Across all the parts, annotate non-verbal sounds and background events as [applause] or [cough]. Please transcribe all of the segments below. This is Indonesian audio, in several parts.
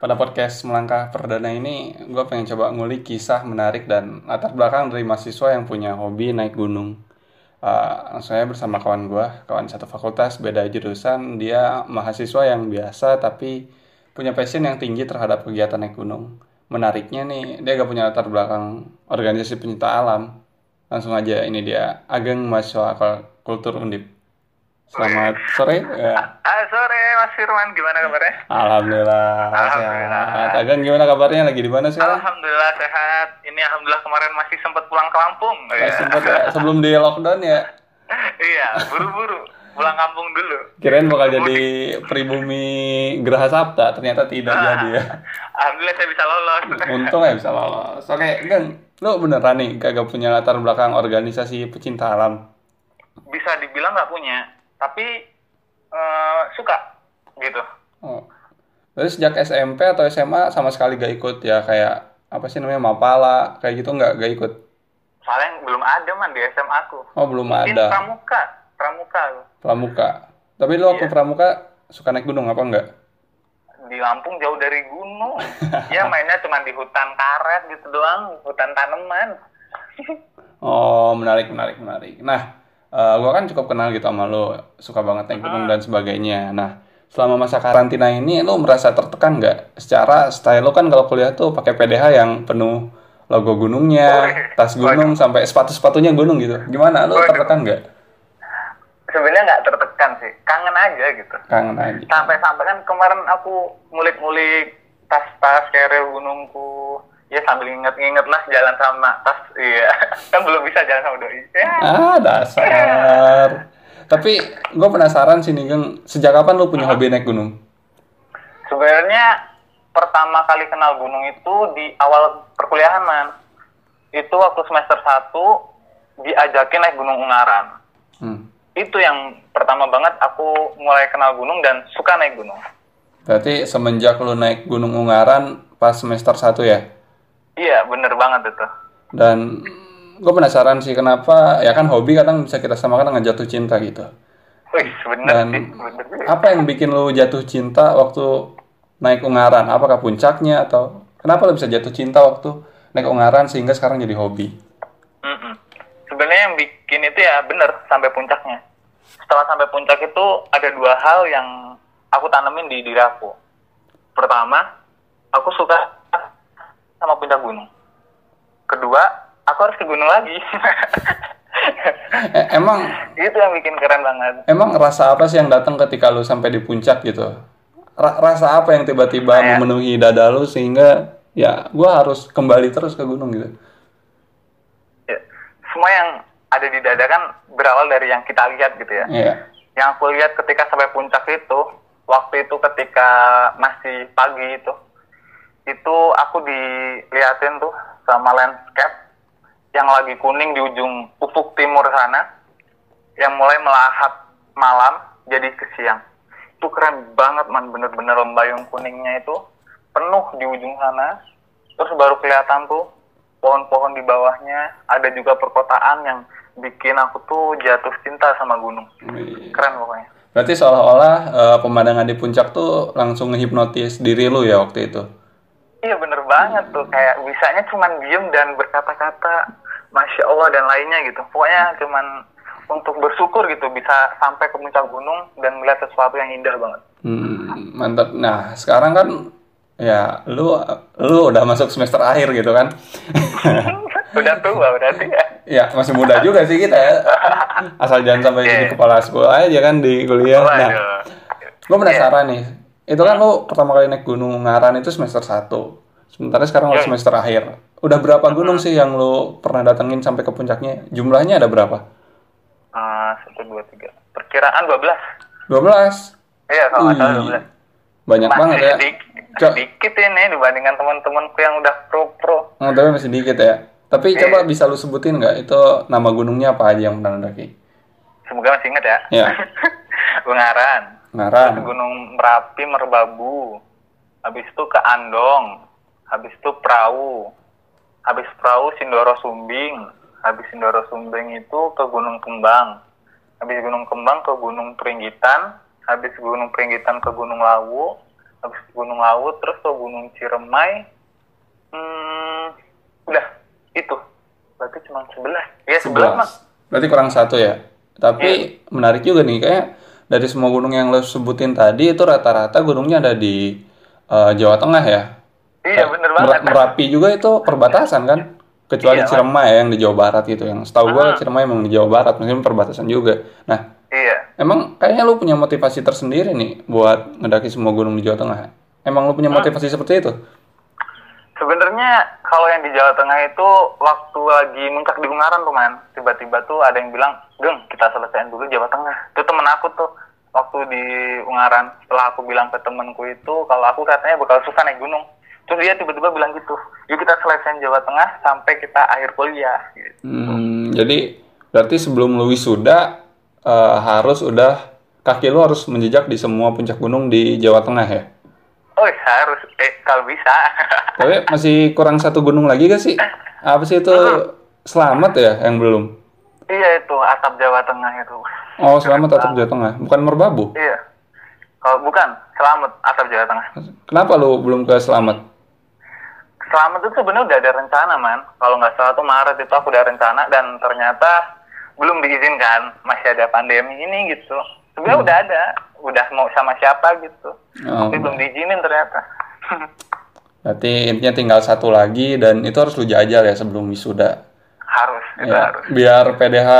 Pada podcast Melangkah Perdana ini, gue pengen coba ngulik kisah menarik dan latar belakang dari mahasiswa yang punya hobi naik gunung. Uh, langsung aja bersama kawan gue, kawan satu fakultas, beda jurusan. Dia mahasiswa yang biasa tapi punya passion yang tinggi terhadap kegiatan naik gunung. Menariknya nih, dia gak punya latar belakang organisasi pencinta alam. Langsung aja, ini dia, Ageng Mahasiswa Kultur Undip. Selamat sore. Ya. Ah, sore Mas Firman, gimana kabarnya? Alhamdulillah. Alhamdulillah. Sehat. Agan gimana kabarnya? Lagi di mana sekarang? Alhamdulillah sehat. Ini alhamdulillah kemarin masih sempat pulang ke Lampung. Masih Ya. sempat ya, sebelum di lockdown ya. [laughs] iya, buru-buru pulang kampung dulu. Kirain bakal jadi pribumi Geraha Sabta, ternyata tidak Ah. jadi ya. Alhamdulillah saya bisa lolos. [laughs] Untung ya bisa lolos. Oke, Gang, lu beneran nih kagak punya latar belakang organisasi pecinta alam? bisa dibilang nggak punya, tapi eh, suka gitu. Oh. Terus sejak SMP atau SMA sama sekali gak ikut ya kayak apa sih namanya Mapala kayak gitu nggak gak ikut? Soalnya belum ada man di SMA aku. Oh belum Mungkin ada. pramuka, pramuka Pramuka. Tapi lu waktu Iya. pramuka suka naik gunung apa enggak? di Lampung jauh dari gunung. [laughs] ya mainnya cuma di hutan karet gitu doang, hutan tanaman. Oh, menarik, menarik, menarik. Nah, eh gua kan cukup kenal gitu sama lo, suka banget naik gunung dan sebagainya. Nah, selama masa karantina ini, lo merasa tertekan nggak? Secara style lo kan kalau kuliah tuh pakai PDH yang penuh logo gunungnya, tas gunung, sampai sepatu-sepatunya gunung gitu. Gimana? Lo tertekan nggak? Sebenarnya nggak tertekan sih, kangen aja gitu. Kangen aja. Sampai-sampai kan kemarin aku ngulik-ngulik tas-tas carrier gunungku. Ya sambil inget-inget lah jalan sama tas. Iya, [laughs] kan belum bisa jalan sama doi. Ya, Ah, dasar. Tapi gue penasaran sih nih, Geng. Sejak kapan lo punya hobi naik gunung? sebenarnya pertama kali kenal gunung itu di awal perkuliahan man. Itu waktu semester 1 diajakin naik gunung Ungaran. Hmm. Itu yang pertama banget aku mulai kenal gunung dan suka naik gunung. Berarti semenjak lo naik gunung Ungaran pas semester 1 ya? Iya, bener banget itu. Dan gue penasaran sih kenapa ya kan hobi kadang bisa kita samakan dengan jatuh cinta gitu. Wih, bener Dan sih, bener. apa yang bikin lo jatuh cinta waktu naik Ungaran? Apakah puncaknya atau kenapa lo bisa jatuh cinta waktu naik Ungaran sehingga sekarang jadi hobi? Mm-mm. Sebenarnya yang bikin itu ya bener sampai puncaknya. Setelah sampai puncak itu ada dua hal yang aku tanemin di diri aku. Pertama, aku suka sama puncak gunung. Kedua, aku harus ke gunung lagi. Eh, emang itu yang bikin keren banget. emang rasa apa sih yang datang ketika lo sampai di puncak gitu? Ra- rasa apa yang tiba-tiba memenuhi dada lo sehingga ya gue harus kembali terus ke gunung gitu? Ya, semua yang ada di dada kan berawal dari yang kita lihat gitu ya. Iya. yang aku lihat ketika sampai puncak itu waktu itu ketika masih pagi itu itu aku diliatin tuh sama landscape yang lagi kuning di ujung ufuk timur sana yang mulai melahap malam jadi ke siang. Itu keren banget man. Bener-bener lembayung kuningnya itu penuh di ujung sana. Terus baru kelihatan tuh pohon-pohon di bawahnya. Ada juga perkotaan yang bikin aku tuh jatuh cinta sama gunung. Keren pokoknya. Berarti seolah-olah eh, pemandangan di puncak tuh langsung ngehipnotis diri lu ya waktu itu. Iya bener banget tuh kayak bisanya cuman diem dan berkata-kata masya allah dan lainnya gitu pokoknya cuman untuk bersyukur gitu bisa sampai ke puncak gunung dan melihat sesuatu yang indah banget Hmm, mantap. Nah, sekarang kan ya lu lu udah masuk semester akhir gitu kan. [laughs] udah tua berarti ya ya, masih muda juga sih kita ya. Asal jangan sampai jadi Oke. kepala sekolah aja kan di kuliah. Nah, gue penasaran nih. Itu kan lu pertama kali naik gunung Ngaran itu semester 1. Sementara sekarang udah Yoi. semester akhir. Udah berapa gunung sih yang lu pernah datengin sampai ke puncaknya? Jumlahnya ada berapa? Ah, satu dua tiga perkiraan 12 12. iya kalau nggak salah Wih, 12 Banyak Masih banget ya. sedikit, Cok. sedikit ini dibandingkan teman-temanku yang udah pro-pro Oh, tapi masih dikit ya. Tapi Oke. coba bisa lu sebutin nggak itu nama gunungnya apa aja yang pernah daki? semoga masih ingat ya Iya. [laughs] Ungaran Ngaran. Terus Gunung Merapi, Merbabu. Habis itu ke Andong. Habis itu Perahu. Habis Perahu Sindoro Sumbing. Habis Sindoro Sumbing itu ke Gunung Kembang. Habis Gunung Kembang ke Gunung Peringgitan. Habis Gunung Peringgitan ke Gunung Lawu. habis Gunung Laut terus ke Gunung Ciremai hmm, udah itu berarti cuma sebelas ya sebelas mah 11. Berarti kurang satu ya. Tapi menarik juga nih kayak dari semua gunung yang lo sebutin tadi itu rata-rata gunungnya ada di eh, Jawa Tengah ya. iya bener Mer- banget Merapi juga itu perbatasan kan? Kecuali Iya. Ciremai ya, yang di Jawa Barat gitu. Yang setahu gua Ciremai emang di Jawa Barat, meskipun perbatasan juga. Nah, iya emang kayaknya lu punya motivasi tersendiri nih buat ngedaki semua gunung di Jawa Tengah. Emang lu punya motivasi seperti itu? Sebenarnya kalau yang di Jawa Tengah itu waktu lagi muncak di Ungaran tuh man, tiba-tiba tuh ada yang bilang, Geng, kita selesaiin dulu Jawa Tengah. Itu temen aku tuh waktu di Ungaran. Setelah aku bilang ke temenku itu, kalau aku katanya bakal susah naik gunung. Terus dia tiba-tiba bilang gitu, yuk kita selesaiin Jawa Tengah sampai kita akhir kuliah. Gitu. Hmm, jadi berarti sebelum lu wisuda eh, harus udah kaki lu harus menjejak di semua puncak gunung di Jawa Tengah ya. Oh harus, eh kalau bisa. [laughs] Tapi masih kurang satu gunung lagi gak sih? Apa sih itu Selamat ya yang belum? iya itu atap Jawa Tengah itu. Oh, [laughs] Selamat atap Jawa Tengah, bukan Merbabu. Iya. Kalau bukan, selamat atap Jawa Tengah. Kenapa lu belum ke Selamat? Selamat itu sebenarnya udah ada rencana man. Kalau nggak salah tuh Maret itu aku udah rencana dan ternyata belum diizinkan. Masih ada pandemi ini gitu. Sebenarnya udah ada, udah mau sama siapa gitu. Oh, Tapi belum diizinin ternyata. [laughs] berarti intinya tinggal satu lagi dan itu harus lu jajal ya sebelum wisuda. harus, itu Ya, harus. biar PDH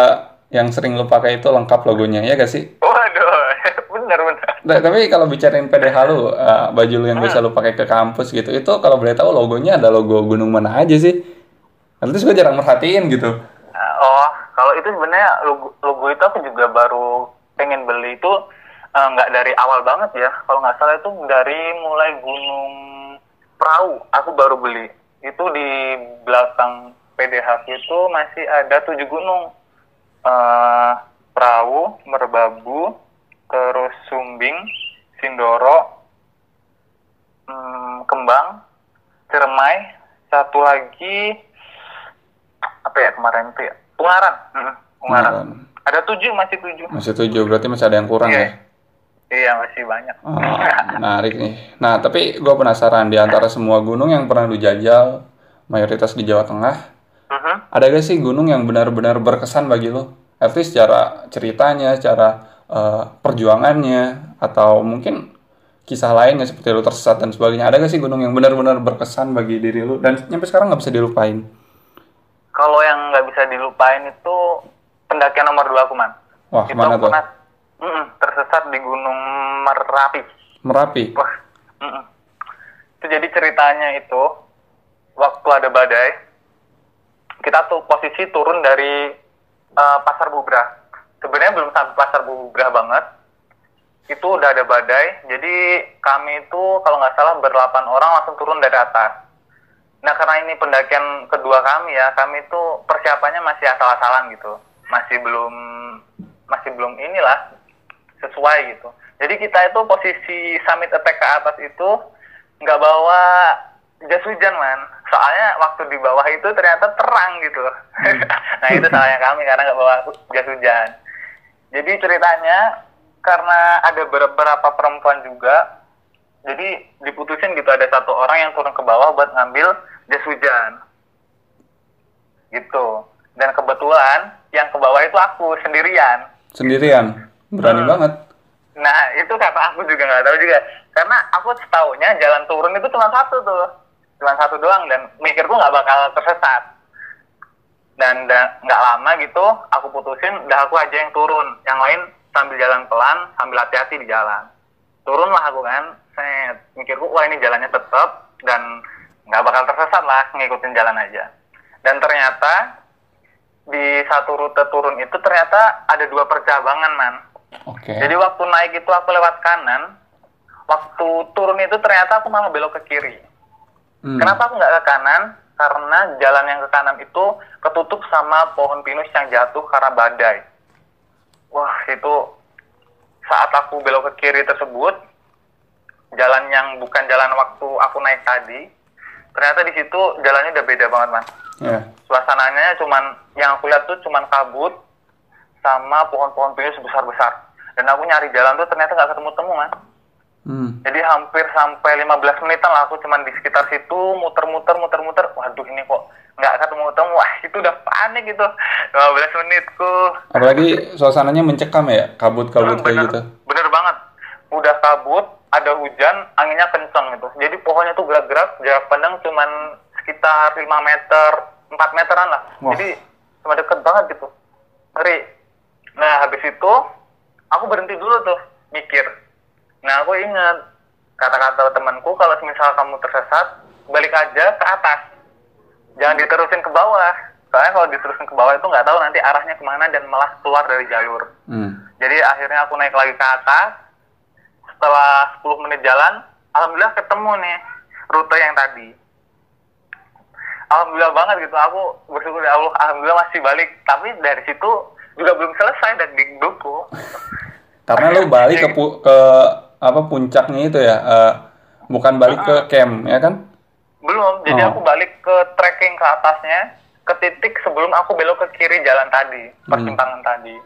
yang sering lu pakai itu lengkap logonya ya gak sih? Waduh, [laughs] bener bener. Nah, tapi kalau bicarain PDH lu, eh, baju lu yang biasa lu pakai ke kampus gitu, itu kalau boleh tahu logonya ada logo gunung mana aja sih? Nanti gue jarang merhatiin gitu. Uh, Oh, kalau itu sebenarnya logo, logo itu aku juga baru pengen beli itu uh, nggak dari awal banget ya. Kalau nggak salah itu dari mulai Gunung Perahu aku baru beli. Itu di belakang PDH itu masih ada tujuh gunung. Eh, Perahu, Merbabu, terus Sumbing, Sindoro, hmm, Kembang, Ciremai, satu lagi apa ya kemarin itu ya Ungaran, Mm, Ungaran. Ungaran. Ada tujuh masih tujuh. Masih tujuh, berarti masih ada yang kurang Iya. ya? Iya masih banyak. Oh, menarik nih. Nah, tapi gue penasaran di antara semua gunung yang pernah lu jajal, mayoritas di Jawa Tengah, Mhm. ada gak sih gunung yang benar-benar berkesan bagi lo? At least secara ceritanya, secara eh, perjuangannya, atau mungkin kisah lainnya seperti lu tersesat dan sebagainya. Ada gak sih gunung yang benar-benar berkesan bagi diri lu dan nyampe sekarang nggak bisa dilupain? Kalau yang nggak bisa dilupain itu pendakian nomor dua aku man. Wah, itu mana tuh? pernah mm-mm, tersesat di Gunung Merapi. Merapi. Wah, mm-mm. itu jadi ceritanya itu waktu ada badai, kita tuh posisi turun dari eh, Pasar Bubrah. Sebenarnya belum sampai Pasar Bubrah banget. Itu udah ada badai, jadi kami itu kalau nggak salah berdelapan orang langsung turun dari atas. Nah karena ini pendakian kedua kami ya, kami itu persiapannya masih asal-asalan gitu, masih belum masih belum inilah sesuai gitu. Jadi kita itu posisi summit attack ke atas itu nggak bawa jas hujan man. Soalnya waktu di bawah itu ternyata terang gitu. [laughs] nah itu salahnya kami karena nggak bawa jas hujan. Jadi ceritanya karena ada beberapa perempuan juga, jadi diputusin gitu ada satu orang yang turun ke bawah buat ngambil jas hujan. Gitu. Dan kebetulan yang ke bawah itu aku sendirian. Sendirian. Berani Hmm. banget. Nah, itu kata aku juga nggak tahu juga. Karena aku setaunya jalan turun itu cuma satu tuh. Cuma satu doang dan mikirku nggak bakal tersesat. Dan da- nggak lama gitu, aku putusin, udah aku aja yang turun. Yang lain sambil jalan pelan, sambil hati-hati di jalan. Turunlah aku kan, set. Mikirku, wah ini jalannya tetap dan nggak bakal tersesat lah, ngikutin jalan aja. Dan ternyata di satu rute turun itu ternyata ada dua percabangan, man. Oke. Jadi waktu naik itu aku lewat kanan, waktu turun itu ternyata aku malah belok ke kiri. Hmm. Kenapa aku nggak ke kanan? Karena jalan yang ke kanan itu ketutup sama pohon pinus yang jatuh karena badai. Wah itu saat aku belok ke kiri tersebut, jalan yang bukan jalan waktu aku naik tadi, ternyata di situ jalannya udah beda banget man. Ya. Suasananya cuman yang aku lihat tuh cuman kabut sama pohon-pohon pinus besar-besar. Dan aku nyari jalan tuh ternyata nggak ketemu-temu man. Hmm. Jadi hampir sampai 15 menitan lah aku cuman di sekitar situ muter-muter muter-muter. Waduh ini kok nggak ketemu-ketemu. Wah itu udah panik gitu. 15 menitku. Apalagi suasananya mencekam ya, kabut-kabut kayak bener, gitu. bener banget. Udah kabut, ada hujan, anginnya kencang gitu. Jadi pohonnya tuh gerak-gerak, jarak pandang cuman sekitar 5 meter, 4 meteran lah. Wah. Jadi cuma deket banget gitu. Ngeri. Nah habis itu aku berhenti dulu tuh mikir. Nah aku ingat kata-kata temanku kalau misal kamu tersesat balik aja ke atas. Jangan diterusin ke bawah. Soalnya kalau diterusin ke bawah itu nggak tahu nanti arahnya ke mana dan malah keluar dari jalur. Hmm. Jadi akhirnya aku naik lagi ke atas. Setelah 10 menit jalan, alhamdulillah ketemu nih rute yang tadi. Alhamdulillah banget gitu. Aku bersyukur ya Allah, alhamdulillah masih balik. Tapi dari situ juga belum selesai dan di buku. Karena lu balik ke pu- ke apa puncaknya itu ya, eh, bukan balik ke camp ya kan? Belum. Jadi Oh. aku balik ke trekking ke atasnya, ke titik sebelum aku belok ke kiri jalan tadi, persimpangan tadi.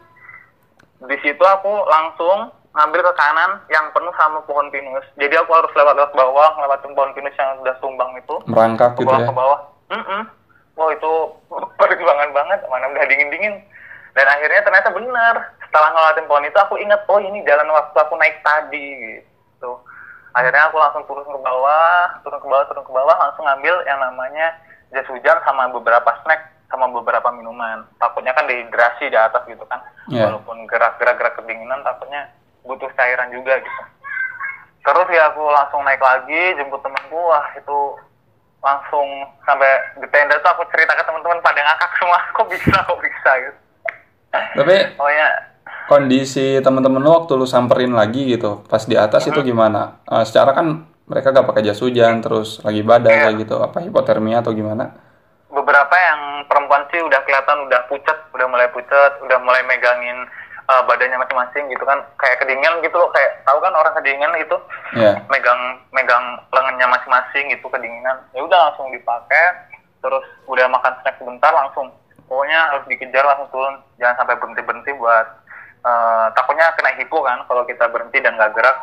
Di situ aku langsung ngambil ke kanan yang penuh sama pohon pinus. Jadi aku harus lewat lewat bawah, ngelewatin pohon pinus yang udah tumbang itu. Merangkak ke gitu bawah ya. ke bawah. Mm-mm. Wah itu [laughs] perjuangan banget, mana udah dingin dingin. Dan akhirnya ternyata benar. Setelah ngelewatin pohon itu aku ingat, oh ini jalan waktu aku naik tadi gitu. Akhirnya aku langsung turun ke bawah, turun ke bawah, turun ke bawah, langsung ngambil yang namanya jas hujan sama beberapa snack sama beberapa minuman. Takutnya kan dehidrasi di atas gitu kan. Iya. Walaupun gerak-gerak gerak kedinginan, takutnya butuh cairan juga gitu. Terus ya aku langsung naik lagi, jemput temanku, wah itu langsung sampai di tenda tuh aku cerita ke teman-teman pada ngakak semua, [laughs] kok bisa, kok bisa gitu. Tapi Oh ya, kondisi teman-teman lu waktu lu samperin lagi gitu, pas di atas itu gimana? Eh, secara kan mereka gak pakai jas hujan, terus lagi badai kayak gitu, apa hipotermia atau gimana? beberapa yang perempuan sih udah kelihatan udah pucat, udah mulai pucat, udah mulai megangin uh, badannya masing-masing gitu kan, kayak kedinginan gitu loh, kayak tahu kan orang kedinginan itu Ya. megang megang lengannya masing-masing gitu kedinginan. Ya udah langsung dipakai, terus udah makan snack sebentar langsung, pokoknya harus dikejar langsung turun, jangan sampai berhenti berhenti buat uh, takutnya kena hipo kan kalau kita berhenti dan nggak gerak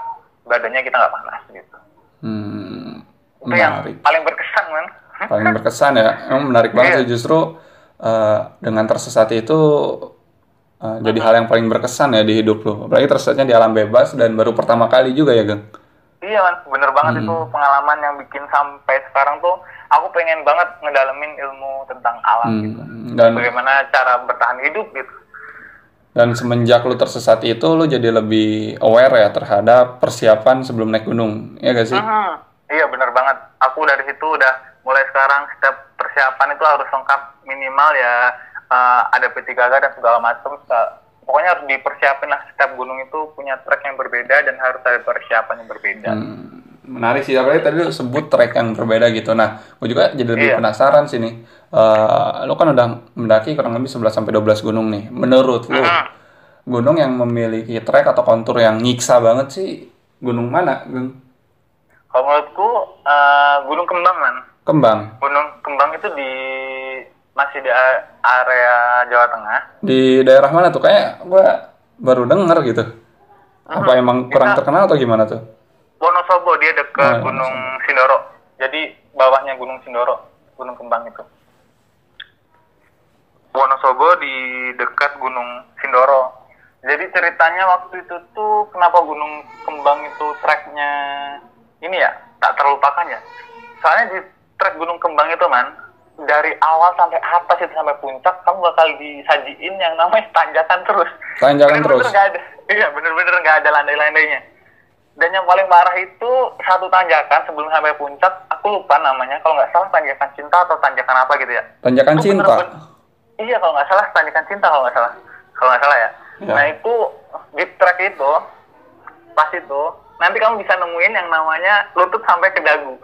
badannya kita nggak panas gitu. Hmm, Itu yang menarik. paling berkesan man. Paling berkesan ya, emang menarik banget sih justru eh, dengan tersesat itu eh, jadi hal yang paling berkesan ya di hidup lu. Apalagi tersesatnya di alam bebas dan baru pertama kali juga ya, Geng? Iya man, bener banget itu pengalaman yang bikin sampai sekarang tuh aku pengen banget ngedalamin ilmu tentang alam gitu. Hmm, dan Bagaimana cara bertahan hidup gitu. dan semenjak lu tersesat itu lu jadi lebih aware ya terhadap persiapan sebelum naik gunung, ya gak sih? Mhm. Iya bener banget. Aku dari situ udah mulai sekarang setiap persiapan itu harus lengkap minimal ya eh, ada P3K dan segala macam. Pokoknya harus dipersiapin lah setiap gunung itu punya trek yang berbeda dan harus ada persiapan yang berbeda. Hmm, menarik sih, apalagi tadi lu sebut trek yang berbeda gitu. Nah, gue juga jadi lebih Iya. penasaran sih nih. Eh, lu kan udah mendaki kurang lebih 11 sampai 12 gunung nih. Menurut lu, Mhm. gunung yang memiliki trek atau kontur yang nyiksa banget sih gunung mana, Geng? Kalau menurutku eh, Gunung Kembang man. Kembang. Gunung Kembang itu di masih di a- area Jawa Tengah. Di daerah mana tuh? Kayak gue baru denger gitu. Apa emang kurang terkenal atau gimana tuh? Wonosobo dia dekat Oh, iya, Gunung Sindoro. Jadi bawahnya Gunung Sindoro, Gunung Kembang itu. Wonosobo di dekat Gunung Sindoro. Jadi ceritanya waktu itu tuh kenapa Gunung Kembang itu treknya ini ya tak terlupakan ya. Soalnya di trek Gunung Kembang itu man dari awal sampai atas itu sampai puncak kamu bakal disajiin yang namanya tanjakan terus. Tanjakan terus. nggak ada, iya bener-bener nggak ada landai-landainya. Dan yang paling parah itu satu tanjakan sebelum sampai puncak, aku lupa namanya. Kalau nggak salah tanjakan cinta atau tanjakan apa gitu ya. Tanjakan Itu cinta. bener-bener- Iya kalau nggak salah tanjakan cinta kalau nggak salah. Kalau nggak salah ya. Ya. Nah itu di trek itu pas itu nanti kamu bisa nemuin yang namanya lutut sampai ke dagu.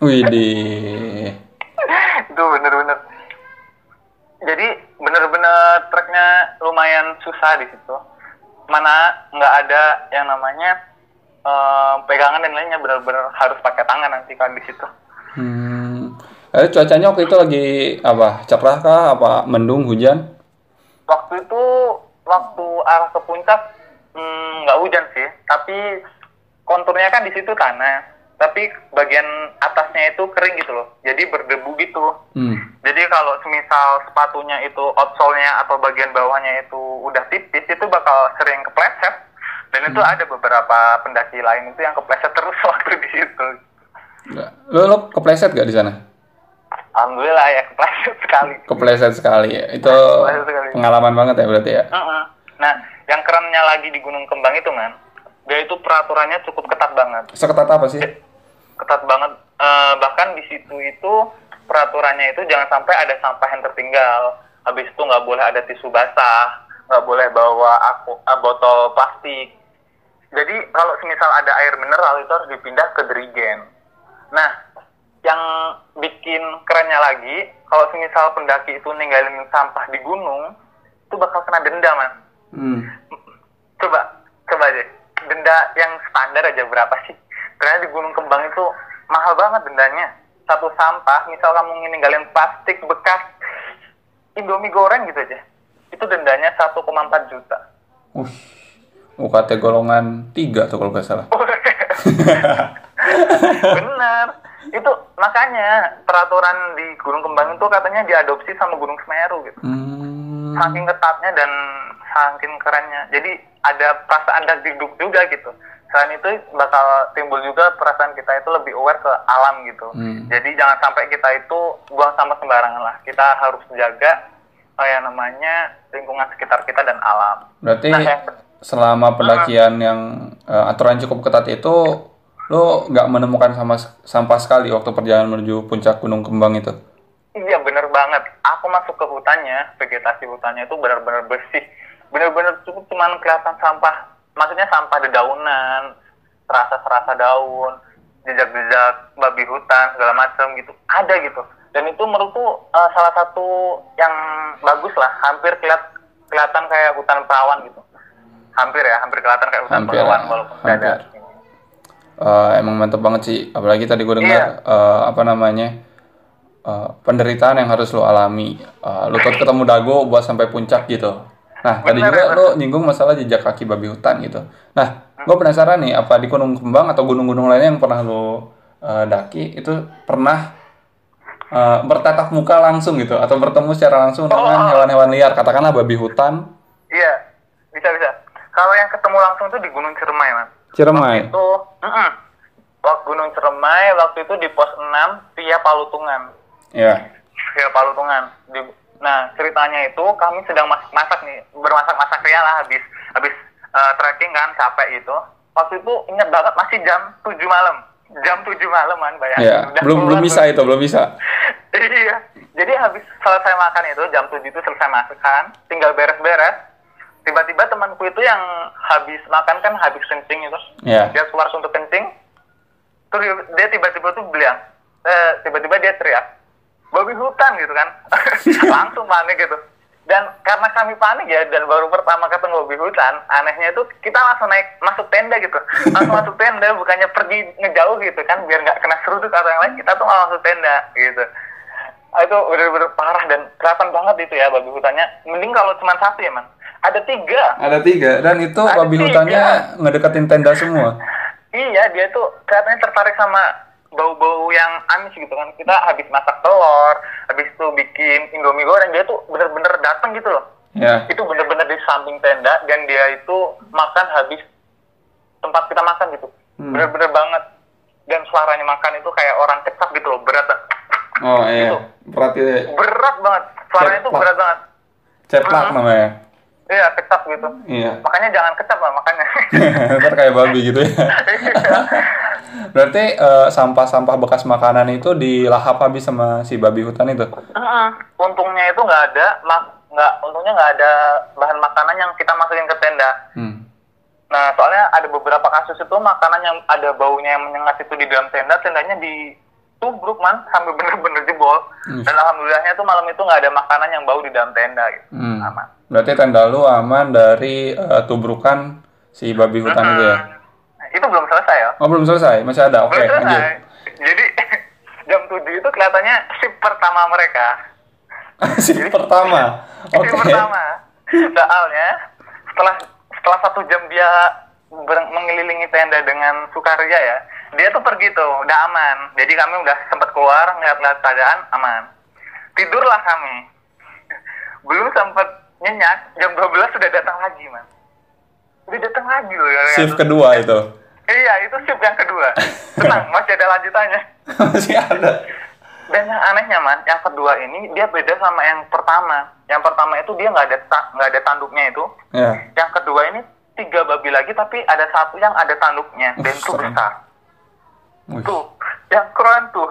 Widih. [laughs] itu bener-bener. Jadi bener-bener treknya lumayan susah di situ. Mana nggak ada yang namanya eh, pegangan dan lainnya bener-bener harus pakai tangan nanti kan di situ. Hmm. Eh, cuacanya waktu itu lagi apa? Cerah kah? Apa mendung, hujan? Waktu itu waktu arah ke puncak hmm, nggak hujan sih, tapi konturnya kan di situ tanah, tapi bagian atasnya itu kering gitu loh. Jadi berdebu gitu. Hmm. Jadi kalau semisal sepatunya itu outsole-nya atau bagian bawahnya itu udah tipis, itu bakal sering kepleset. Dan itu ada beberapa pendaki lain itu yang kepleset terus [laughs] waktu di situ. Lo, lo kepleset gak di sana? Alhamdulillah ya kepleset sekali. Kepleset sekali. ya. Itu Kepleset sekali. pengalaman banget ya berarti ya. Mm-mm. Nah, yang kerennya lagi di Gunung Kembang itu man, dia itu peraturannya cukup ketat banget. Seketat apa sih? Ketat banget. Eh, bahkan di situ itu peraturannya itu jangan sampai ada sampah yang tertinggal. Habis itu nggak boleh ada tisu basah, nggak boleh bawa aku eh, botol plastik. Jadi kalau semisal ada air mineral itu harus dipindah ke dirigen. Nah, yang bikin kerennya lagi, kalau semisal pendaki itu ninggalin sampah di gunung, itu bakal kena denda, man. Hmm. Coba, coba aja. Denda yang standar aja berapa sih? Ternyata di Gunung Kembang itu mahal banget dendanya. Satu sampah, misal kamu ninggalin plastik bekas Indomie goreng gitu aja. Itu dendanya 1,4 juta. Uh. UKT golongan 3 tuh kalau nggak salah. [laughs] Bener. Itu makanya peraturan di Gunung Kembang itu katanya diadopsi sama Gunung Semeru gitu. Hmm. Saking ketatnya dan saking kerennya. Jadi ada perasaan dagdikduk juga gitu. Selain itu bakal timbul juga perasaan kita itu lebih aware ke alam gitu. Hmm. Jadi jangan sampai kita itu buang sampah sembarangan lah. Kita harus jaga apa yang namanya lingkungan sekitar kita dan alam. Berarti Nah, yang- selama pendakian yang eh, aturan cukup ketat itu lo nggak menemukan sama sampah sekali waktu perjalanan menuju puncak Gunung Kembang itu. Iya bener banget. Aku masuk ke hutannya, vegetasi hutannya itu benar-benar bersih. Benar-benar cukup cuman kelihatan sampah. Maksudnya sampah dedaunan, serasa-serasa daun, jejak-jejak babi hutan segala macam gitu. Ada gitu. Dan itu menurutku eh, salah satu yang bagus lah. Hampir keliat, kelihatan kayak hutan perawan gitu. Hampir ya, hampir kelihatan kayak hutan Hampir, perawan walaupun nggak ada. hampir. Eh, emang mantep banget sih, apalagi tadi gue dengar eh, apa namanya eh, penderitaan yang harus lo alami. Eh, lo ketemu dago buat sampai puncak gitu. Nah tadi juga bener. lo nyinggung masalah jejak kaki babi hutan gitu. Nah gue penasaran nih, apa di Gunung Kembang atau gunung-gunung lainnya yang pernah lo eh, daki itu pernah eh, bertatap muka langsung gitu atau bertemu secara langsung dengan Oh. hewan-hewan liar, katakanlah babi hutan, Iya, bisa bisa. Kalau yang ketemu langsung itu di Gunung Ciremai, mas. Ciremai. Waktu itu, mm-mm. waktu Gunung Ciremai waktu itu di pos 6 via Palutungan. Ya. Via Palutungan. Di, nah ceritanya itu kami sedang masak, masak nih, bermasak-masak ria lah habis habis eh, trekking kan capek gitu. Waktu itu ingat banget masih jam 7 malam. Jam 7 malam kan bayangin. Ya, Udah belum belum bisa itu, belum bisa. [laughs] iya. Jadi habis selesai makan itu jam 7 itu selesai makan, tinggal beres-beres. Tiba-tiba temanku itu yang habis makan kan habis kencing itu. Ya. Dia keluar untuk kencing. Terus dia- dia tiba-tiba tuh bilang, eh, tiba-tiba dia teriak, babi hutan gitu kan. [laughs] Langsung panik gitu. Dan karena kami panik ya, dan baru pertama ketemu babi hutan, anehnya itu kita langsung naik masuk tenda gitu. Langsung [laughs] masuk tenda, bukannya pergi ngejauh gitu kan, biar nggak kena seruduk atau yang lain, kita tuh malah masuk tenda gitu. Ah, itu bener-bener parah dan kelihatan banget itu ya babi hutannya. Mending kalau cuma satu ya man. Ada tiga. Ada tiga dan itu Ada babi tiga. hutannya ngedekatin tenda semua. Iya, dia tuh kelihatannya tertarik sama bau-bau yang amis gitu kan. Kita habis masak telur, habis itu bikin indomie goreng, dia tuh bener-bener datang gitu loh. Ya. Itu bener-bener di samping tenda dan dia itu makan habis tempat kita makan gitu. Hmm. Bener-bener banget. Dan suaranya makan itu kayak orang kecap gitu loh, berat banget. Oh iya. Itu. Berarti Berat banget. Suaranya itu berat banget. ceplak Hmm. namanya. Iya, kecap gitu. Iya. Makanya jangan kecap lah, makanya. [laughs] Ntar kayak babi gitu ya. Berarti eh, sampah-sampah bekas makanan itu dilahap habis sama si babi hutan itu. Heeh. Untungnya itu nggak ada, nggak untungnya nggak ada bahan makanan yang kita masukin ke tenda. Hmm. Nah, soalnya ada beberapa kasus itu makanan yang ada baunya yang menyengat itu di dalam tenda, tendanya ditubruk man sampai bener-bener jebol. Hmm. Dan alhamdulillahnya tuh malam itu nggak ada makanan yang bau di dalam tenda gitu. Hmm. Aman. Berarti tenda lu aman dari eh, tubrukan si babi hutan itu ya. Hmm. Itu belum selesai ya. Oh belum selesai, masih ada. Oke, belum lanjut. Jadi [laughs] jam 7 itu kelihatannya shift pertama mereka. [laughs] si pertama. [laughs] Oke. Itu pertama. Soalnya setelah setelah satu jam dia mengelilingi tenda dengan Sukarja ya. Dia tuh pergi tuh, udah aman. Jadi kami udah sempat keluar ngeliat-ngeliat keadaan aman. Tidurlah kami. [laughs] Belum sempat nyenyak, jam 12 sudah datang lagi, man. Udah datang lagi loh ya. Shift kedua itu. Iya, itu shift yang kedua. [laughs] Tenang, masih ada lanjutannya. [laughs] Masih ada. Dan yang anehnya man, yang kedua ini dia beda sama yang pertama. Yang pertama itu dia nggak ada nggak ada tanduknya itu. Ya. Yang kedua ini tiga babi lagi tapi ada satu yang ada tanduknya dan itu besar. Wih. Tuh, yang keren tuh.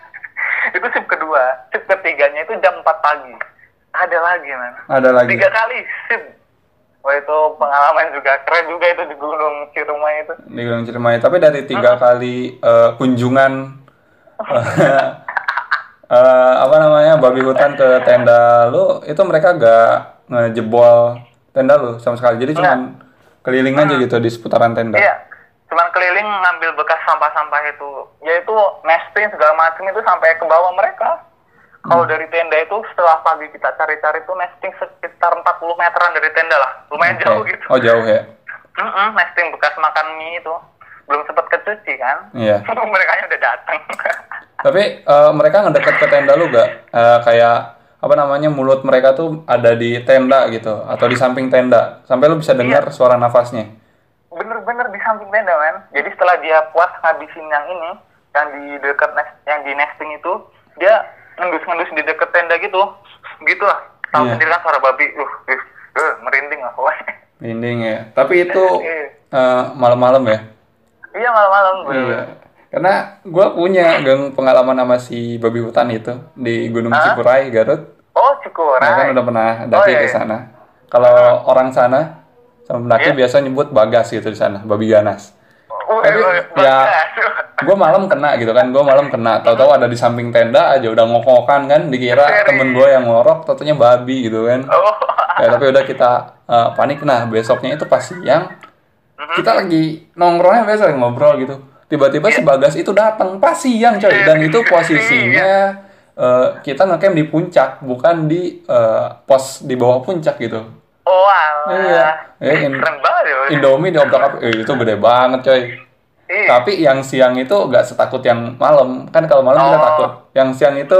[laughs] itu shift kedua. Shift ketiganya itu jam 4 pagi. Ada lagi man. Ada lagi. Tiga kali shift. Wah itu pengalaman juga keren juga itu di Gunung Ciremai itu. Di Gunung Ciremai. Tapi dari tiga kali eh, kunjungan [laughs] eh, apa namanya babi hutan ke tenda lu, itu mereka gak ngejebol tenda lu sama sekali. Jadi cuma keliling aja gitu di seputaran tenda. Iya, cuman keliling ngambil bekas sampah-sampah itu. Yaitu nesting segala macam itu sampai ke bawah mereka. Kalau dari tenda itu setelah pagi kita cari-cari tuh nesting sekitar 40 meteran dari tenda lah. Lumayan Oke. jauh gitu. Oh jauh ya. Mm-mm, nesting bekas makan mie itu. Belum sempat kecuci kan. Iya. [laughs] mereka udah datang. [laughs] Tapi eh, mereka ngedekat ke tenda lu gak? Eh, kayak apa namanya mulut mereka tuh ada di tenda gitu atau di samping tenda sampai lu bisa dengar suara nafasnya. Bener-bener di samping tenda man. Jadi setelah dia puas ngabisin yang ini, yang di dekat nest, yang di nesting itu, dia ngendus-ngendus di dekat tenda gitu. Gitu lah. Tahu Iya. sendiri kan suara babi. Uh, uh, uh, merinding lah [laughs] pokoknya. Merinding ya. Tapi itu [laughs] eh, malam-malam ya. Iya malam-malam. Iya. Karena gue punya gang pengalaman sama si babi hutan itu di Gunung Hah? Cikuray, Garut. Oh Cikuray. Nah, kan udah pernah daki Oh, iya, ke iya. sana. Kalau orang sana pendaki Iya. biasa nyebut bagas gitu di sana, babi ganas. Oh, Tapi, eh, ya. Gue malam kena gitu kan, gue malam kena. Tahu-tahu ada di samping tenda aja udah ngokok-ngokan kan, dikira Serius? temen gue yang ngorok, tentunya babi gitu kan. Oh. Ya tapi udah kita eh, panik. Nah besoknya itu pas siang, Mhm. kita lagi nongkrongnya biasa ngobrol gitu. Tiba-tiba Iya. si Bagas itu datang pas siang coy, dan itu posisinya eh, kita ngecamp di puncak, bukan di eh, pos di bawah puncak gitu. Oh alah. Iya. Eh, in- Keren banget ya. Indomie diobrak apa? Eh, itu gede banget coy. Iya. Tapi yang siang itu gak setakut yang malam. Kan kalau malam kita Oh. takut. Yang siang itu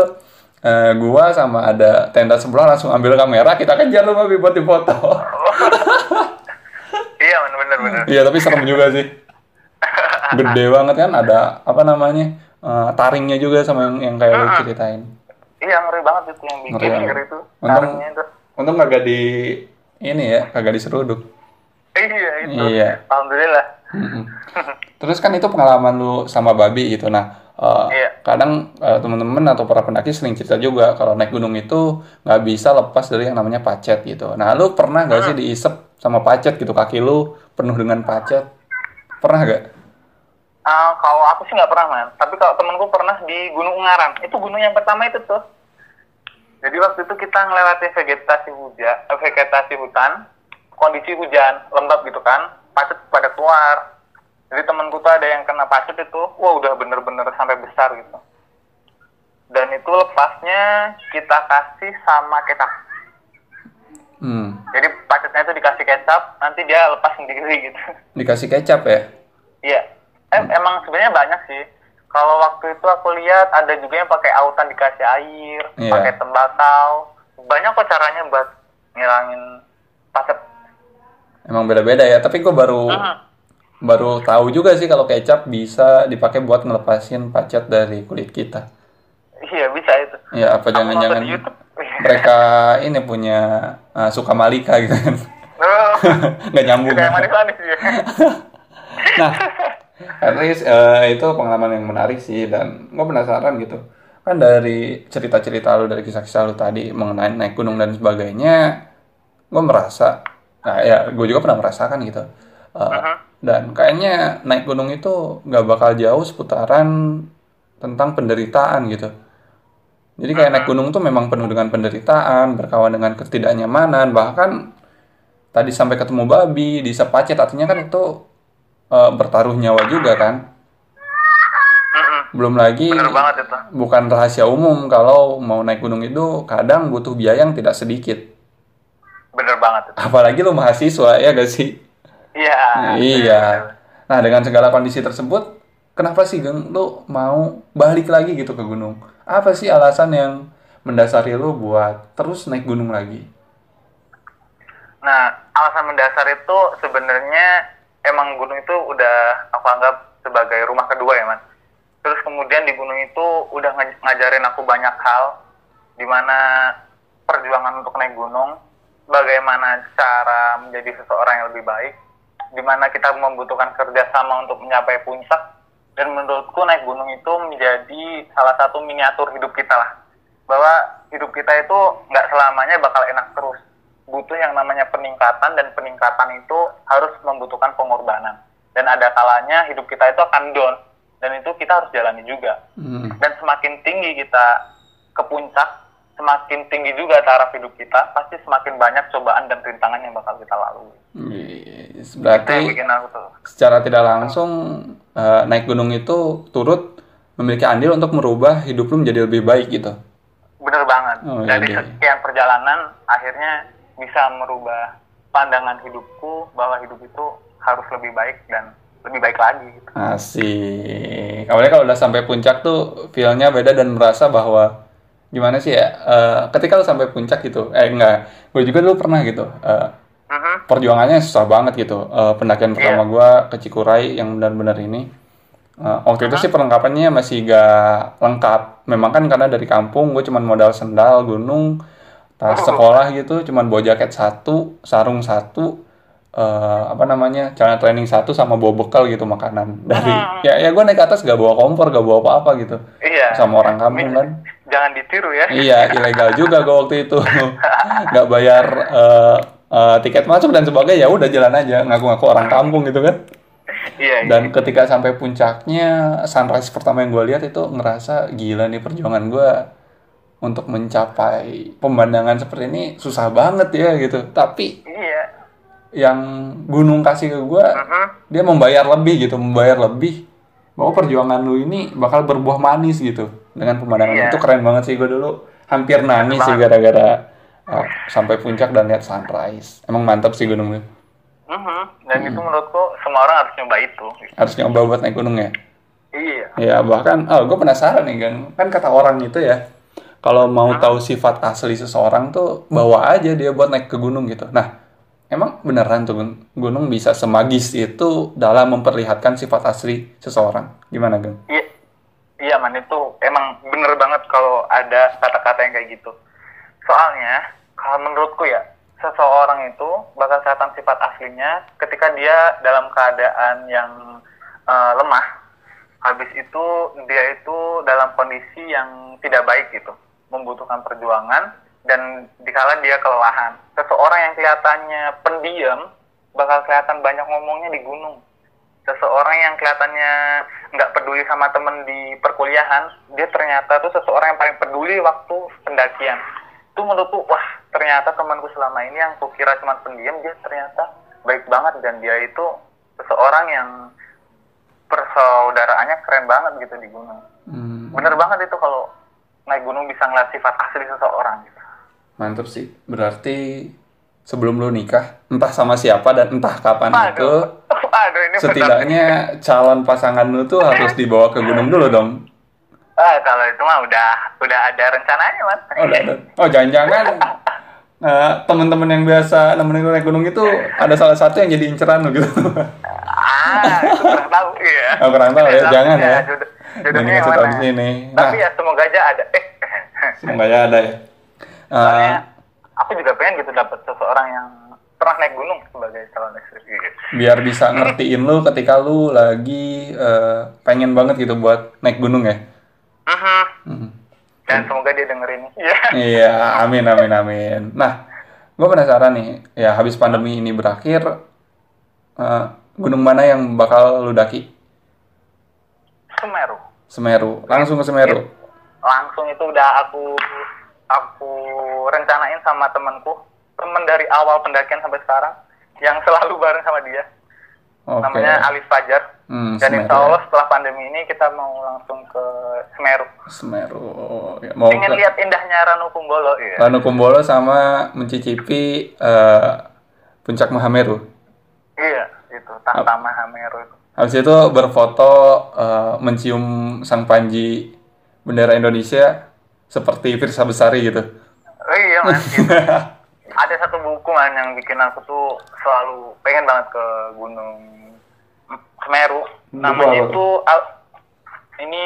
eh, gua sama ada tenda sebelah langsung ambil kamera, kita kejar lu babi buat difoto. Iya bener bener bener. Iya, tapi serem juga sih. Gede banget kan ada apa namanya? eh, taringnya juga sama yang yang kayak lu ceritain. Iya ngeri banget itu yang bikin Ngeri ngeri itu. Untung Taringnya itu. untung kagak di ini ya, kagak diseruduk. Iya itu. Iya. Alhamdulillah. [laughs] Terus kan itu pengalaman lu sama babi gitu. Nah, eh, Iya. kadang eh, teman-teman atau para pendaki sering cerita juga kalau naik gunung itu nggak bisa lepas dari yang namanya pacet gitu. Nah, lu pernah nggak sih diisep sama pacet gitu kaki lu penuh dengan pacet? Pernah gak? Ah, kalau aku sih nggak pernah man. Tapi kalau temenku pernah di Gunung Ungaran. Itu gunung yang pertama itu tuh. Jadi waktu itu kita ngelewati vegetasi hujan, eh, vegetasi hutan, kondisi hujan lembab gitu kan, pacet pada keluar. Jadi temenku tuh ada yang kena pacet itu, wah udah bener-bener sampai besar gitu. Dan itu lepasnya kita kasih sama kecap. Hmm, Jadi pacetnya itu dikasih kecap, nanti dia lepas sendiri [laughs] gitu. dikasih kecap ya? Iya. Eh, emang sebenarnya banyak sih. Kalau waktu itu aku lihat ada juga yang pakai autan dikasih air, Iya. pakai tembakau. Banyak kok caranya buat ngilangin pacet. Emang beda-beda ya. Tapi gue baru Hmm. baru tahu juga sih kalau kecap bisa dipakai buat ngelepasin pacet dari kulit kita. Iya bisa itu. Ya apa Aku jangan-jangan mereka [laughs] ini punya uh, suka malika gitu kan? Oh, [laughs] Nggak nyambung. kayak manis-manis ya. [laughs] Nah, at least eh, itu pengalaman yang menarik sih dan gue penasaran gitu. Kan dari cerita-cerita lu dari kisah-kisah lu tadi mengenai naik gunung dan sebagainya, gue merasa, nah ya gue juga pernah merasakan gitu. Eh, Dan kayaknya naik gunung itu nggak bakal jauh seputaran tentang penderitaan gitu. Jadi kayak naik gunung tuh memang penuh dengan penderitaan, berkawan dengan ketidaknyamanan, bahkan tadi sampai ketemu babi, di sepacet, artinya kan itu eh, bertaruh nyawa juga kan. Mm-mm. Belum lagi banget itu. bukan rahasia umum kalau mau naik gunung itu kadang butuh biaya yang tidak sedikit. Bener banget itu. Apalagi lu mahasiswa ya gak sih? Iya. iya. Nah, dengan segala kondisi tersebut, kenapa sih Geng lu mau balik lagi gitu ke gunung? Apa sih alasan yang mendasari lu buat terus naik gunung lagi? Nah, alasan mendasar itu sebenarnya emang gunung itu udah aku anggap sebagai rumah kedua ya, Man. Terus kemudian di gunung itu udah ngaj- ngajarin aku banyak hal, di mana perjuangan untuk naik gunung, bagaimana cara menjadi seseorang yang lebih baik, di mana kita membutuhkan kerjasama untuk mencapai puncak, dan menurutku naik gunung itu menjadi salah satu miniatur hidup kita lah. Bahwa hidup kita itu nggak selamanya bakal enak terus. Butuh yang namanya peningkatan dan peningkatan itu harus membutuhkan pengorbanan. Dan ada kalanya hidup kita itu akan down. Dan itu kita harus jalani juga. Hmm. Dan semakin tinggi kita ke puncak, semakin tinggi juga taraf hidup kita, pasti semakin banyak cobaan dan rintangan yang bakal kita lalui. Yes, berarti secara tidak langsung eh, naik gunung itu turut memiliki andil untuk merubah hidup lu menjadi lebih baik gitu. Bener banget. Oh, Dari iya. sekian perjalanan, akhirnya bisa merubah pandangan hidupku bahwa hidup itu harus lebih baik dan lebih baik lagi. Gitu. Asik. Awalnya kalau udah sampai puncak tuh feel-nya beda dan merasa bahwa gimana sih ya? eh, ketika lu sampai puncak gitu, eh enggak, gue juga dulu pernah gitu. Mhm. perjuangannya susah banget gitu. Eh, pendakian pertama Iya. gua ke Cikuray yang benar-benar ini. eh, waktu itu sih perlengkapannya masih gak lengkap. Memang kan karena dari kampung gue cuman modal sendal gunung, tas Oh. sekolah gitu, cuman bawa jaket satu, sarung satu, eh, apa namanya celana training satu sama bawa bekal gitu makanan [laughs] dari ya ya gue naik ke atas gak bawa kompor gak bawa apa-apa gitu Iya. sama orang kampung kan Jangan ditiru ya. iya [laughs] ilegal juga gue waktu itu [laughs] nggak bayar eh, eh, tiket masuk dan sebagainya ya udah jalan aja ngaku-ngaku orang kampung gitu kan Iya. iya. dan ketika sampai puncaknya sunrise pertama yang gue lihat itu ngerasa gila nih perjuangan gue untuk mencapai pemandangan seperti ini susah banget ya gitu tapi Iya. yang gunung kasih ke gue Mhm. dia membayar lebih gitu membayar lebih bahwa perjuangan lu ini bakal berbuah manis gitu dengan pemandangan Iya. itu keren banget sih gue dulu hampir nangis sih gara-gara uh, sampai puncak dan lihat sunrise emang mantap sih gunung lu Mhm. Dan itu menurutku semua orang harus nyoba itu. harus nyoba buat naik gunung ya Iya. ya bahkan oh gue penasaran nih kan kan kata orang itu ya kalau mau tahu sifat asli seseorang tuh bawa aja dia buat naik ke gunung gitu nah emang beneran tuh gun- gunung bisa semagis itu dalam memperlihatkan sifat asli seseorang gimana Gun? Iya, iya man itu emang bener banget kalau ada kata-kata yang kayak gitu. Soalnya kalau menurutku ya seseorang itu bakal kelihatan sifat aslinya ketika dia dalam keadaan yang eh, lemah. Habis itu dia itu dalam kondisi yang tidak baik gitu, membutuhkan perjuangan dan dikala dia kelelahan. Seseorang yang kelihatannya pendiam bakal kelihatan banyak ngomongnya di gunung seseorang yang kelihatannya nggak peduli sama temen di perkuliahan, dia ternyata tuh seseorang yang paling peduli waktu pendakian. Itu menurutku, wah ternyata temanku selama ini yang kukira cuma pendiam, dia ternyata baik banget dan dia itu seseorang yang persaudaraannya keren banget gitu di gunung. Hmm, Bener banget itu kalau naik gunung bisa ngeliat sifat asli seseorang gitu. mantep sih berarti sebelum lu nikah entah sama siapa dan entah kapan itu Waduh, waduh ini setidaknya calon pasangan lu tuh harus dibawa ke gunung dulu dong Ah, kalau itu mah udah udah ada rencananya man. Oh, udah ada. Oh, jangan-jangan [laughs] eh, teman-teman yang biasa nemenin naik gunung itu ada salah satu yang jadi inceran lu gitu. Ah, itu kurang tahu iya. Oh, kurang tahu ya, jangan ya. jodoh- Ini Jodohnya yang mana? di sini. Tapi Nah, ya semoga aja ada. Eh, semoga ya ada ya. Soalnya aku juga pengen gitu dapat seseorang yang pernah naik gunung sebagai calon istri. Biar bisa ngertiin lu ketika lu lagi eh, pengen banget gitu buat naik gunung ya. Mhm. Hmm. Dan semoga dia dengerin. Iya. Iya, amin amin amin. Nah, gue penasaran nih, ya habis pandemi ini berakhir, eh, gunung mana yang bakal lu daki? Semeru. Semeru, langsung ke Semeru. Langsung itu udah aku aku rencanain sama temanku, temen dari awal pendakian sampai sekarang yang selalu bareng sama dia. Oke. Namanya Alif Fajar. Hmm, Dan Semeru insya ya. Allah setelah pandemi ini kita mau langsung ke Semeru. Semeru. Ya, mau Ingin ke lihat indahnya Ranu Kumbolo. Iya. Ranu Kumbolo sama mencicipi eh, puncak Mahameru. Iya, itu Tantama Hameru itu. Habis itu berfoto eh, mencium sang panji bendera Indonesia seperti Firsa Besari gitu. Oh, iya man gitu. [laughs] ada satu buku man yang bikin aku tuh selalu pengen banget ke gunung Semeru namanya itu al- ini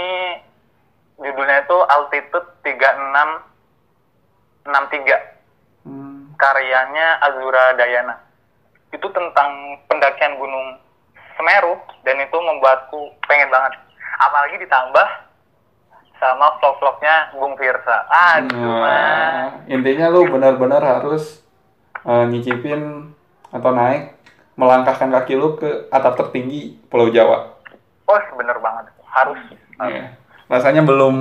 judulnya itu altitude 3663 Hmm. karyanya Azura Dayana itu tentang pendakian gunung Semeru dan itu membuatku pengen banget apalagi ditambah sama vlog-vlognya Bung Firsa aduh. Nah, intinya lu benar-benar harus eh, nyicipin atau naik melangkahkan kaki lu ke atap tertinggi Pulau Jawa. oh bener banget harus Iya. Rasanya belum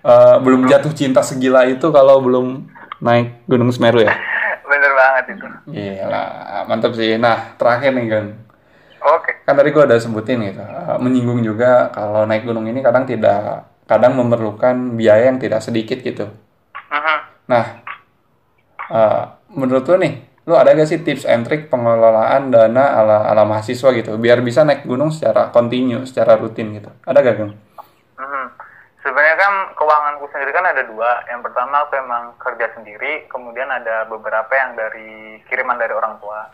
eh, belum jatuh cinta segila itu kalau belum naik Gunung Semeru ya. [laughs] bener banget itu Gila, mantap sih. Nah, terakhir nih, Gang. Oke Kan tadi gua ada sebutin gitu, eh, menyinggung juga kalau naik gunung ini kadang tidak kadang memerlukan biaya yang tidak sedikit gitu. Mhm. Nah, eh, menurut lu nih, lu ada gak sih tips and trick pengelolaan dana ala ala mahasiswa gitu, biar bisa naik gunung secara kontinu, secara rutin gitu? Ada gak, Gang? Mhm. Sebenarnya kan keuanganku sendiri kan ada dua. Yang pertama aku emang kerja sendiri, kemudian ada beberapa yang dari kiriman dari orang tua.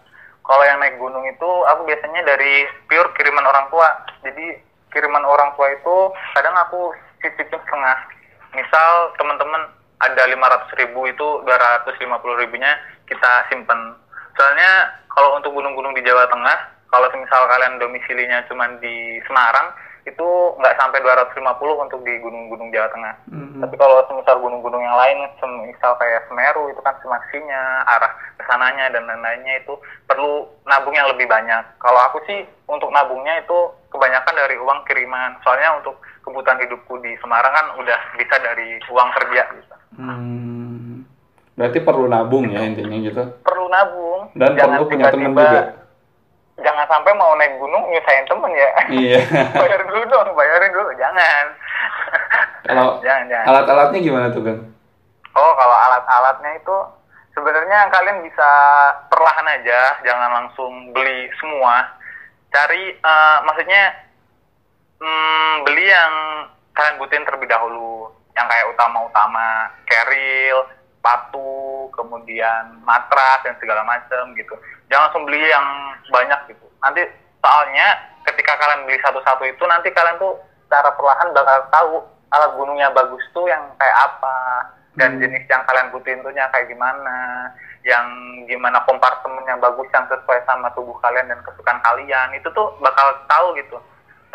Kalau yang naik gunung itu aku biasanya dari pure kiriman orang tua. Jadi kiriman orang tua itu kadang aku sisipin setengah. Misal teman-teman ada 500 ribu itu 250 ribunya kita simpen. Soalnya kalau untuk gunung-gunung di Jawa Tengah, kalau misal kalian domisilinya cuma di Semarang, itu nggak sampai 250 untuk di gunung-gunung Jawa Tengah. Tapi kalau semisal gunung-gunung yang lain, misal kayak Semeru itu kan semaksinya, arah ke sananya dan lain-lainnya itu perlu nabung yang lebih banyak. Kalau aku sih untuk nabungnya itu kebanyakan dari uang kiriman. Soalnya untuk kebutuhan hidupku di Semarang kan udah bisa dari uang kerja gitu. Hmm, berarti perlu nabung ya intinya gitu. Perlu nabung. Dan perlu punya teman juga. Jangan sampai mau naik gunung nyusahin temen ya. Iya. [laughs] bayarin dulu dong, bayarin dulu. Jangan. Kalau [laughs] jangan, jangan. alat-alatnya gimana tuh, Gang? Oh, kalau alat-alatnya itu sebenarnya kalian bisa perlahan aja, jangan langsung beli semua. Cari, eh, maksudnya hmm, beli yang kalian butuhin terlebih dahulu, yang kayak utama-utama, keril, sepatu, kemudian matras dan segala macam gitu. Jangan langsung beli yang banyak gitu. Nanti soalnya ketika kalian beli satu-satu itu nanti kalian tuh secara perlahan bakal tahu alat gunungnya bagus tuh yang kayak apa dan jenis yang kalian butuhin tuh yang kayak gimana yang gimana kompartemennya bagus yang sesuai sama tubuh kalian dan kesukaan kalian itu tuh bakal tahu gitu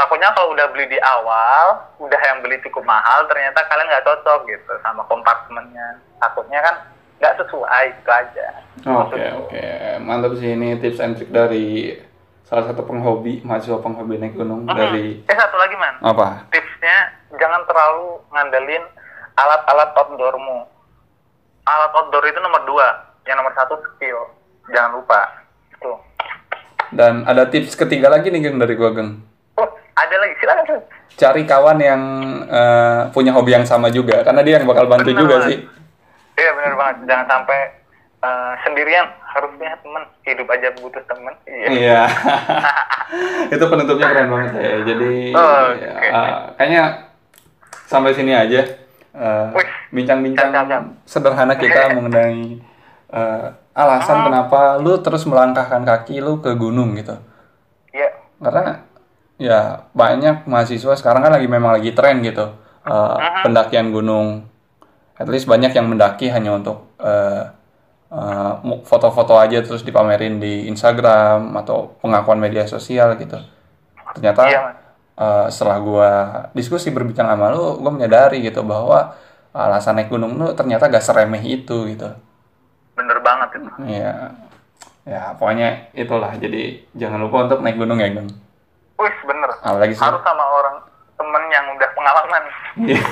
takutnya kalau udah beli di awal udah yang beli cukup mahal ternyata kalian nggak cocok gitu sama kompartemennya takutnya kan nggak sesuai itu aja Oke, Maksudku. oke. Mantap sih ini tips and trick dari salah satu penghobi, mahasiswa penghobi naik gunung Mhm. dari eh satu lagi man apa? tipsnya jangan terlalu ngandelin alat-alat outdoormu. Alat outdoor itu nomor dua, yang nomor satu skill, jangan lupa. Tuh. Dan ada tips ketiga lagi nih, Gang, dari gua, Gang. Ada lagi silakan. Sun. Cari kawan yang eh, punya hobi yang sama juga, karena dia yang bakal bantu Bener juga banget. sih. Iya benar banget, jangan sampai eh, sendirian harusnya temen hidup aja butuh temen. Iya. Iya. [laughs] itu penutupnya keren banget ya. Jadi Oh, ya, oke. eh, kayaknya sampai sini aja eh, Wih, bincang-bincang siap. sederhana kita [laughs] mengenai eh, alasan Ah. kenapa lu terus melangkahkan kaki lu ke gunung gitu. Iya. Karena ya banyak mahasiswa sekarang kan lagi memang lagi tren gitu eh, pendakian gunung. At least banyak yang mendaki hanya untuk eh, eh, mu- foto-foto aja terus dipamerin di Instagram atau pengakuan media sosial gitu. Ternyata Iya, eh, setelah gua diskusi berbincang sama lu, gua menyadari gitu bahwa alasan naik gunung lu ternyata gak seremeh itu gitu. Bener banget itu. Iya. Ya, pokoknya itulah. Jadi jangan lupa untuk naik gunung ya, Gang. Wih, bener. Apalagi sih? Harus sama orang temen yang udah pengalaman. Iya.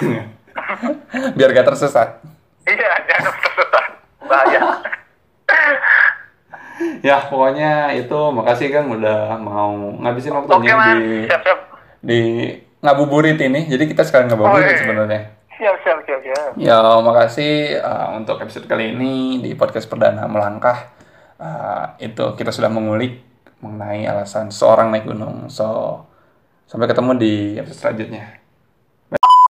[laughs] Biar gak tersesat. Iya, jangan tersesat. Bahaya. [laughs] Ya, pokoknya itu makasih Kang udah mau ngabisin waktunya Man. di Siap-siap. di ngabuburit ini. Jadi kita sekalian ngabuburit Oh, iya. sebenarnya. Siap, siap, siap, siap. Ya, makasih uh, untuk episode kali ini di podcast perdana melangkah. Uh, itu kita sudah mengulik mengenai alasan seorang naik gunung. So, sampai ketemu di episode selanjutnya.